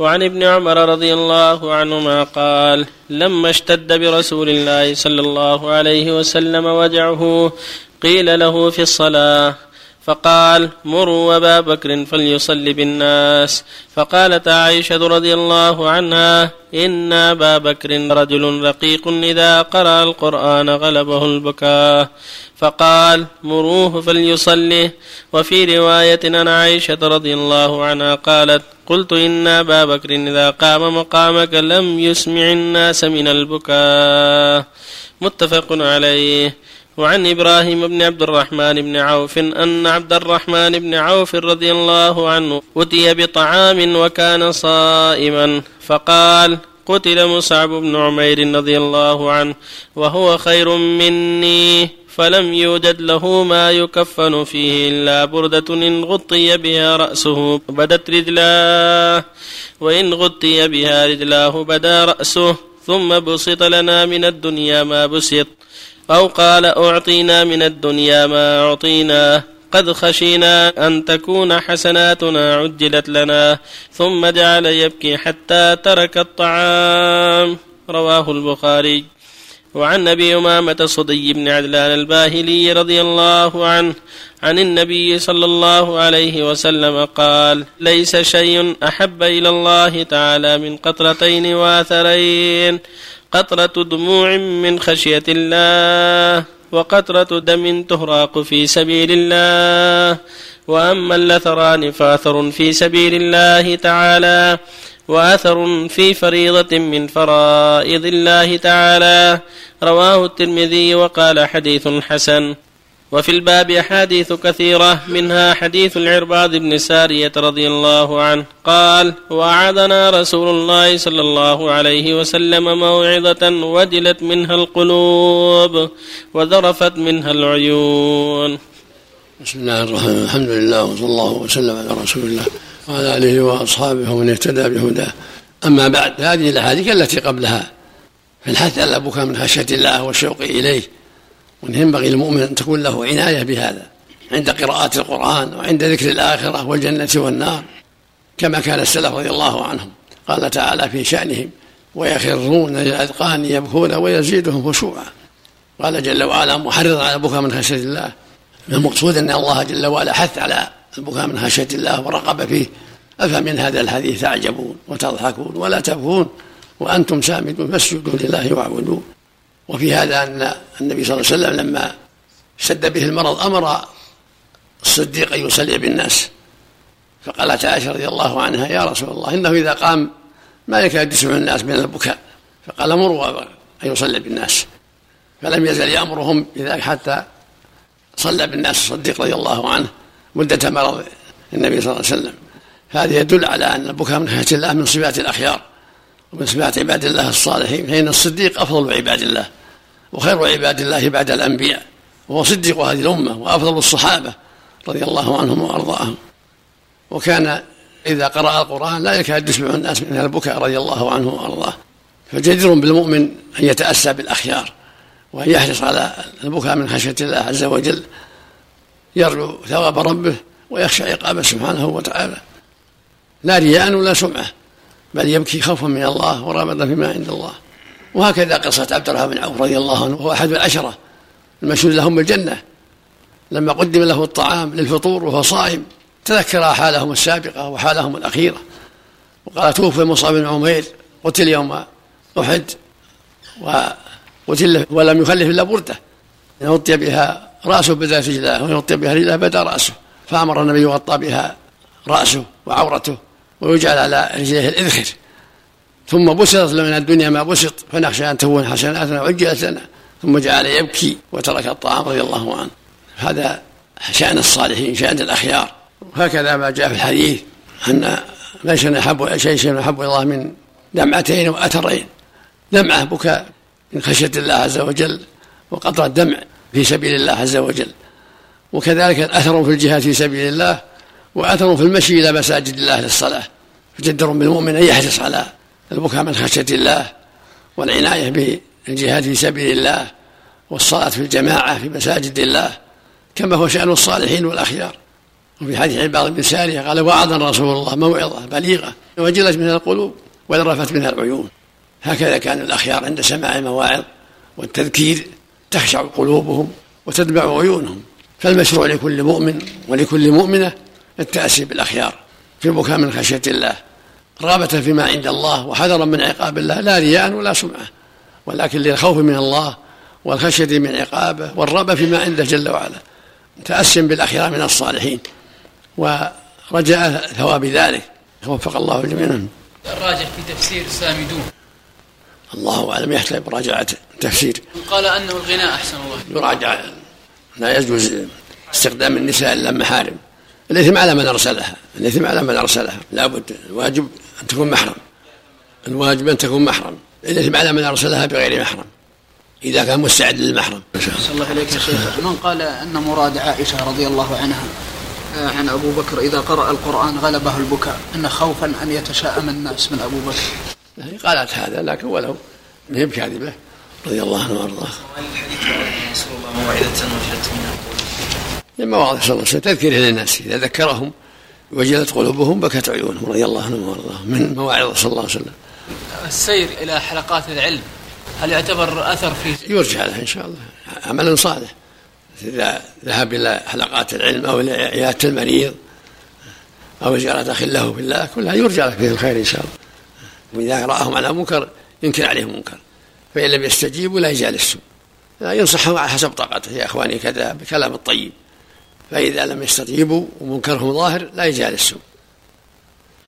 وعن ابن عمر رضي الله عنهما قال لما اشتد برسول الله صلى الله عليه وسلم وجعه قيل له في الصلاة فقال مروا أبا بكر فليصلي بالناس. فقالت عائشة رضي الله عنها إن أبا بكر رجل رقيق إذا قرأ القرآن غلبه البكاء. فقال مروه فليصلي. وفي رواية عن عائشة رضي الله عنها قالت قلت إن أبا بكر إذا قام مقامك لم يسمع الناس من البكاء. متفق عليه. وعن إبراهيم بن عبد الرحمن بن عوف أن عبد الرحمن بن عوف رضي الله عنه أتي بطعام وكان صائما فقال قتل مصعب بن عمير رضي الله عنه وهو خير مني فلم يوجد له ما يكفن فيه إلا بردة إن غطي بها رأسه بدت رجلاه وإن غطي بها رجلاه بدا رأسه ثم بسط لنا من الدنيا ما بسط. أو قال أعطينا من الدنيا ما أعطينا. قد خشينا أن تكون حسناتنا عجلت لنا. ثم جعل يبكي حتى ترك الطعام. رواه البخاري. وعن أبي أمامة صدي بن عدلان الباهلي رضي الله عنه عن النبي صلى الله عليه وسلم قال ليس شيء أحب إلى الله تعالى من قطرتين واثرين. قطرة دموع من خشية الله وقطرة دم تهراق في سبيل الله. وأما اللثران فأثر في سبيل الله تعالى وأثر في فريضة من فرائض الله تعالى. رواه الترمذي وقال حديث حسن. وفي الباب أحاديث كثيرة منها حديث العرباض بن سارية رضي الله عنه. قال وعدنا رسول الله صلى الله عليه وسلم موعظة وجلت منها القلوب وذرفت منها العيون. بسم الله الرحمن الرحيم. الحمد لله وصلى الله وسلم على رسول الله وعلى آله وأصحابه ومن اهتدى بهداه. أما بعد هذه الأحاديث التي قبلها في الحث على البكاء من خشية الله والشوق إليه وأن ينبغي للمؤمن أن تكون له عناية بهذا عند قراءة القرآن وعند ذكر الآخرة والجنة والنار كما كان السلف رضي الله عنهم. قال تعالى في شأنهم ويخرون الأذقان يبكون ويزيدهم خشوعا. قال جل وعلا محرضا على البكاء من خشية الله. المقصود أن الله جل وعلا حث على البكاء من خشية الله ورغب فيه. أفمن هذا الحديث تعجبون وتضحكون ولا تبكون وأنتم سامدون فاسجدوا لله واعبدون وفي هذا أن النبي صلى الله عليه وسلم لما اشتد به المرض أمر الصديق أن يصلي بالناس. فقالت عائشة رضي الله عنها يا رسول الله إنه إذا قام ما يكاد يسمع الناس من البكاء. فقال مروا أن يصلي بالناس. فلم يزل يأمرهم بذلك حتى صلى بالناس الصديق رضي الله عنه مدة مرض النبي صلى الله عليه وسلم. هذا يدل على أن البكاء من خشية الله من صفات الأخيار ومن صفات عباد الله الصالحين فإن الصديق أفضل عباد الله. وخير عباد الله بعد الأنبياء وهو صديق هذه الأمة وأفضل الصحابة رضي الله عنهم وأرضاهم. وكان إذا قرأ القرآن لا يكاد يسمع الناس من البكاء رضي الله عنه وأرضاه. فجدير بالمؤمن أن يتأسى بالأخيار وأن يحرص على البكاء من خشية الله عز وجل يرجو ثواب ربه ويخشى عقابه سبحانه وتعالى. لا رياء ولا سمعة بل يبكي خوفا من الله ورغبة فيما عند الله. وهكذا قصة عبد الرحمن بن عوف رضي الله عنه وهو أحد العشرة المشهود لهم بالجنة. لما قدم له الطعام للفطور وهو صائم تذكر حالهم السابقة وحالهم الأخيرة. وقال توفي مصعب بن عمير قتل يوم أحد وقتل ولم يخلف إلا بردة. يغطي بها رأسه بدا رجله ويغطي بها رجله بدا رأسه. فأمر النبي يغطى بها رأسه وعورته ويجعل على رجليه الإذخر. ثم بسطت من الدنيا ما بسط فنخشى أن تكون حسناتنا عجلت لنا ثم جعل يبكي وترك الطعام رضي الله عنه. هذا شأن الصالحين شأن الأخيار. هكذا ما جاء في الحديث أن ليس أحب شيء أحب الله من دمعتين وأثرين. دمعة بكاء من خشية الله عز وجل وقطع الدمع في سبيل الله عز وجل. وكذلك الأثر في الجهاد في سبيل الله وأثر في المشي إلى مساجد الله للصلاة. فجدر بالمؤمن أن يحرص على البكاء من خشية الله والعناية بالجهاد في سبيل الله والصلاة في الجماعة في مساجد الله كما هو شأن الصالحين والأخيار. وفي حديث عباد بن سارية قال وعظنا رسول الله موعظة بليغة وجلت منها القلوب وذرفت منها العيون. هكذا كان الأخيار عند سماع المواعظ والتذكير تخشع قلوبهم وتدمع عيونهم. فالمشروع لكل مؤمن ولكل مؤمنة التأسي بالأخيار في البكاء من خشية الله. رغبة فيما عند الله وحذرا من عقاب الله لا رياء ولا سمعة. ولكن للخوف من الله والخشية من عقابه والرغبة فيما عنده جل وعلا. تأسم بالأخيار من الصالحين. ورجاء ثواب ذلك. وفق الله الجميع الراجح في تفسير سامدون الله أعلم يحتاج مراجعة تفسير. قال أنه الغناء أحسن الله يراجع. لا يجوز استخدام النساء إلا محارم. الإثم على من أرسلها. الإثم على من أرسلها. لابد الواجب أن تكون محرم. الواجب أن تكون محرم. الاثم على من ارسلها بغير محرم. إذا كان مستعد للمحرم. صلى الله عليك يا شيخ. من قال أن مراد عائشة رضي الله عنها آه، عن أبو بكر إذا قرأ القرآن غلبه البكاء أن خوفا أن يتشاءم الناس من أبو بكر. يعني قالت هذا لكن ولو ما هي بكاذبة رضي الله عنه وارضاه. رسول الله موعظه وجلت منها لما واضح صلى الله عليه وسلم تذكيره للناس إذا ذكرهم وجلت قلوبهم بكت عيونهم رضي الله عنهم وأرضاهم من مواعظ صلى الله عليه وسلم. السير إلى حلقات العلم هل يعتبر أثر في يرجع له إن شاء الله. عمل صالح. إذا ذهب إلى حلقات العلم أو إلى عياده المريض أو زيارة أخ له في الله كلها يرجع له فيه الخير إن شاء الله. وإذا رآهم على منكر ينكر عليهم منكر. فإن لم يستجيبوا لا يجالسهم. ينصحهم على حسب طاقته. يا إخواني كذا بكلام الطيب. فإذا لم يستجيبوا ومنكرهم ظاهر لا يجالسهم